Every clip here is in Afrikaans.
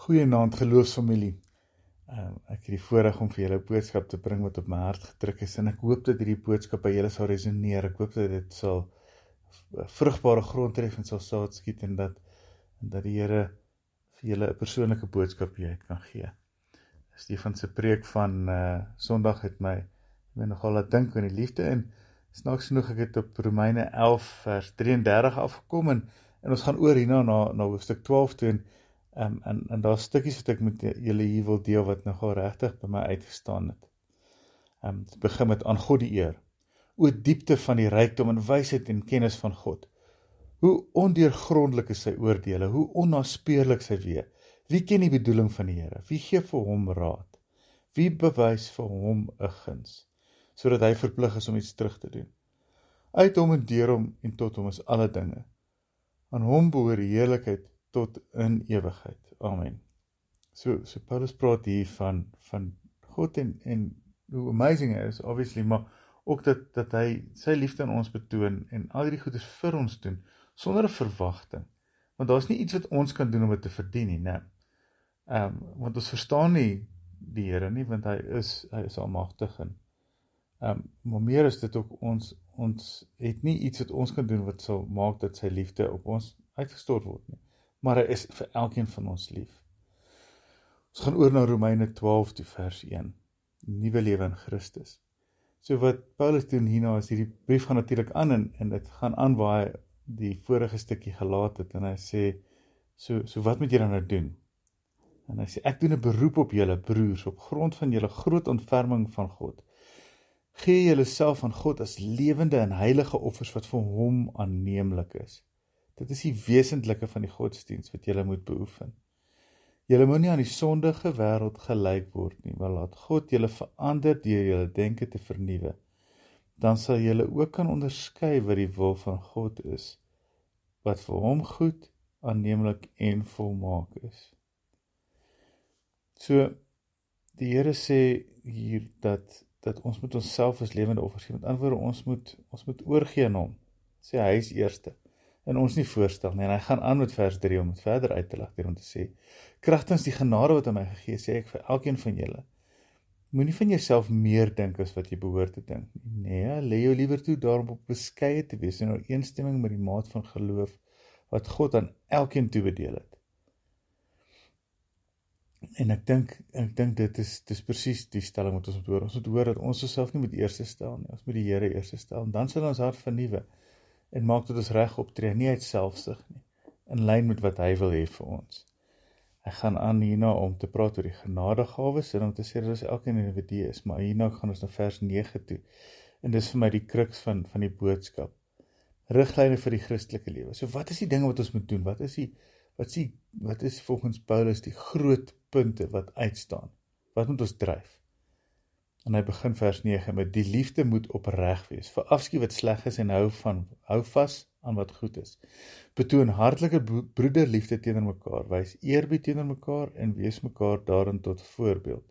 Goeienaand geloofsfamilie. Um, ek het die voorreg om vir julle 'n boodskap te bring wat op my hart gedruk is en ek hoop dat hierdie boodskap by julle sal resoneer. Ek hoop dat dit sal vrugbare grond tref en sal saad skiet en dat en dat die Here vir julle 'n persoonlike boodskap hier kan gee. Stefan se preek van uh Sondag het my my nogal laat dink aan die liefde en snaaks genoeg ek het op Romeine 11 vers 33 afgekom en en ons gaan oor hierna na na hoofstuk 12 toe en Ehm um, en en daar's stukkies wat ek met julle hier wil deel wat nogal regtig by my uitgestaan het. Ehm um, dit begin met aan God die eer. O diepte van die rykdom en wysheid en kennis van God. Hoe ondeurgrondelik is sy oordeele, hoe onnaspeurlik sy weë. Wie ken die bedoeling van die Here? Wie gee vir hom raad? Wie bewys vir hom 'n guns sodat hy verplig is om iets terug te doen? Uit hom en deur hom en tot hom is alle dinge. Aan hom behoort die heerlikheid tot in ewigheid. Amen. So so Paulus praat hier van van God en en hoe amazing hy is obviously, maar ook dat dat hy sy liefde aan ons betoon en al hierdie goedes vir ons doen sonder 'n verwagting. Want daar's nie iets wat ons kan doen om dit te verdien nie, né? Ehm um, want ons verstaan nie die Here nie want hy is hy is almagtig en ehm um, maar meer is dit ook ons ons het nie iets wat ons kan doen wat sal maak dat sy liefde op ons uitgestort word nie maar hy is vir elkeen van ons lief. Ons gaan oor na Romeine 12 toe vers 1. Nuwe lewe in Christus. So wat Paulus doen hierna is hierdie brief gaan natuurlik aan en en dit gaan aan waar hy die vorige stukkie gelaat het en hy sê so so wat moet julle nou doen? En hy sê ek doen 'n beroep op julle broers op grond van julle groot ontferming van God. Gee julleself aan God as lewende en heilige offers wat vir hom aanneemlik is. Dit is die wesentlike van die godsdiens wat jy moet beoefen. Jy moenie aan die sondige wêreld gelyk word nie, maar laat God julle verander deur julle denke te vernuwe. Dan sal julle ook kan onderskei wat die wil van God is, wat vir hom goed, aanneemlik en volmaak is. So die Here sê hier dat dat ons moet onsself as lewende offers gee. Met ander woorde, ons moet ons moet oorgee aan hom. Sê hy is eerste in ons nie voorstel nie en hy gaan aan met vers 3 om dit verder uit te lig deur om te sê kragtens die genade wat aan my gegee is sê ek vir elkeen van julle moenie van jouself meer dink as wat jy behoort te dink nie. Nee lê jou liewer toe daarom op beskeie te wees in ooreenstemming met die maat van geloof wat God aan elkeen toebedeel het. En ek dink ek dink dit is dis presies die stelling wat ons moet hoor. Ons moet hoor dat ons osself nie moet eerste stel nie ons moet die Here eerste stel en dan sal ons hart vernuwe en maak dit ons reg optree nie uit selfsug nie in lyn met wat hy wil hê vir ons. Hy gaan aan hierna om te praat oor die genadegawes en om te sê dat ons elkeen 'n individu is, maar hierna gaan ons na vers 9 toe. En dis vir my die kruks van van die boodskap. Riglyne vir die Christelike lewe. So wat is die dinge wat ons moet doen? Wat is die wat sê wat is volgens Paulus die groot punte wat uitstaan? Wat moet ons dryf? En hy begin vers 9 met die liefde moet opreg wees. Verafskiet wat sleg is en hou van hou vas aan wat goed is. Betoon hartlike broederliefde teenoor mekaar, wys eerbied teenoor mekaar en wees mekaar daarin tot voorbeeld.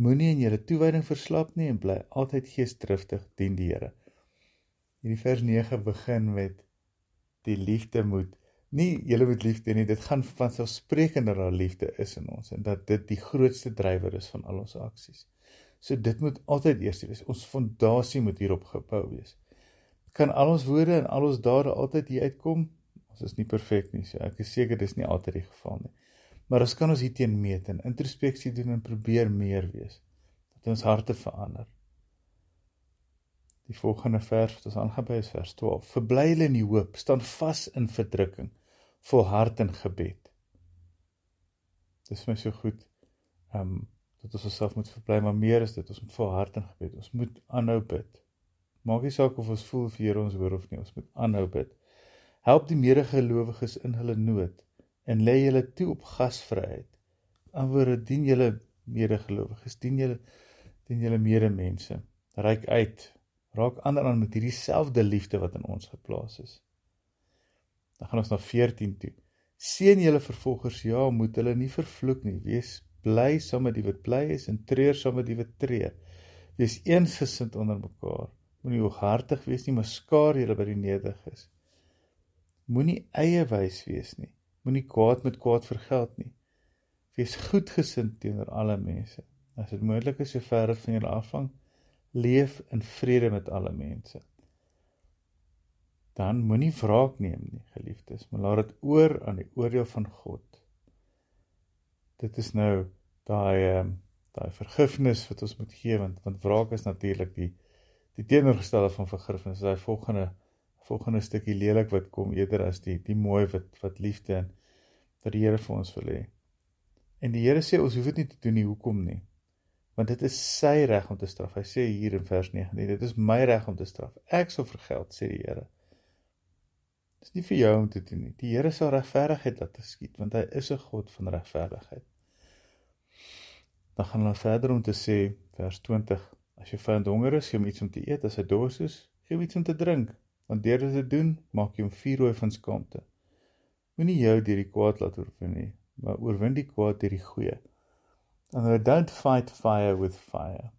Moenie in julle toewyding verslap nie en bly altyd geesdriftig dien die Here. Hierdie vers 9 begin met die liefde moet nie julle moet liefde nie, dit gaan van selfsprekend dat liefde is in ons en dat dit die grootste drywer is van al ons aksies. So dit moet altyd eers wees. Ons fondasie moet hierop gebou wees. Kan al ons woorde en al ons dade altyd hier uitkom? Ons is nie perfek nie, so ek is seker dis nie altyd die geval nie. Maar ons kan ons hierteen meet en introspeksie doen en probeer meer wees. Dat ons harte verander. Die volgende vers wat ons by is vers 12. Verbly hulle in die hoop, staan vas in verdrukking, volhard in gebed. Dis my so goed. Ehm um, dat ons osself moet verbly, maar meer is dit, ons moet volhard in gebed. Ons moet aanhou bid. Maak nie saak of ons voel vir Here ons hoor of nie, ons moet aanhou bid. Help die medegelowiges in hulle nood en lê julle toe op gasvryheid. Aanwoorde dien julle medegelowiges, dien julle dien julle medemense. Ryk uit. Raak ander aan met hierdie selfde liefde wat in ons geplaas is. Dan gaan ons na 14 toe. Seën julle vervolgers, ja, moet hulle nie vervloek nie. Wees bly saam met die wat bly is en treur saam met die wat treur. Wees eensgesind onder mekaar. Moenie hooghartig wees nie, maar skaar julle by die nederiges. Moenie eie wys wees nie. Moenie kwaad met kwaad vergeld nie. Wees goedgesind teenoor alle mense. As dit moontlik is, so ver van julle afhang, leef in vrede met alle mense. Dan moenie wraak neem nie, geliefdes, maar laat dit oor aan die oordeel van God. Dit is nou daai ehm daai vergifnis wat ons moet gee want want wraak is natuurlik die die teenoorgestelde van vergifnis. Daai volgende volgende stukkie lelik wat kom eerder as die die mooi wat wat liefde en wat die Here vir ons wil hê. En die Here sê ons hoef dit nie te doen nie, hoekom nie? Want dit is sy reg om te straf. Hy sê hier in vers 19, dit is my reg om te straf. Ek sal vergeld, sê die Here. Dit is nie vir jou om te doen nie. Die Here sal regverdigheid laat geskied, want hy is 'n God van regverdigheid. Dan gaan hulle verder om te sê vers 20, as jy vyand honger is, gee hom iets om te eet, as hy dors is, gee hom iets om te drink, want deur dit te doen, maak jy hom vuurrooi van skaamte. Moenie jou deur die kwaad laat oorwin nie, maar oorwin die kwaad deur die goeie. And don't fight fire with fire.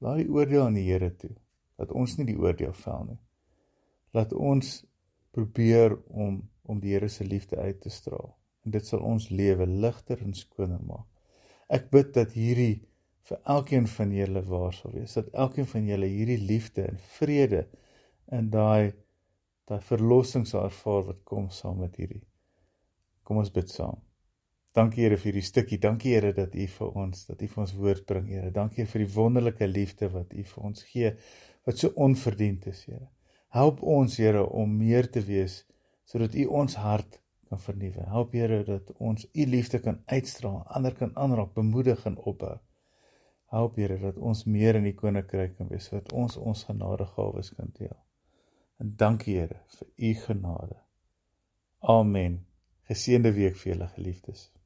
Laat die oordeel aan die Here toe. Laat ons nie die oordeel vel nie. Laat ons probeer om om die Here se liefde uit te straal. En dit sal ons lewe ligter en skoner maak. Ek bid dat hierdie vir elkeen van julle waar sal wees. Dat elkeen van julle hierdie liefde en vrede in daai daai verlossing sal ervaar wat kom saam met hierdie. Kom ons bid saam. Dankie Here vir hierdie stukkie. Dankie Here dat U vir ons, dat U vir ons woord bring, Here. Dankie vir die wonderlike liefde wat U vir ons gee wat so onverdiend is, Here. Help ons, Here, om meer te wees sodat U ons hart kan vernuwe. Help Here dat ons U liefde kan uitstraal, ander kan aanraak, bemoedig en opbou. Help Here dat ons meer in die koninkryk kan wees, sodat ons ons genadegawes kan deel. En dankie Here vir U genade. Amen. Geseënde week vir julle geliefdes.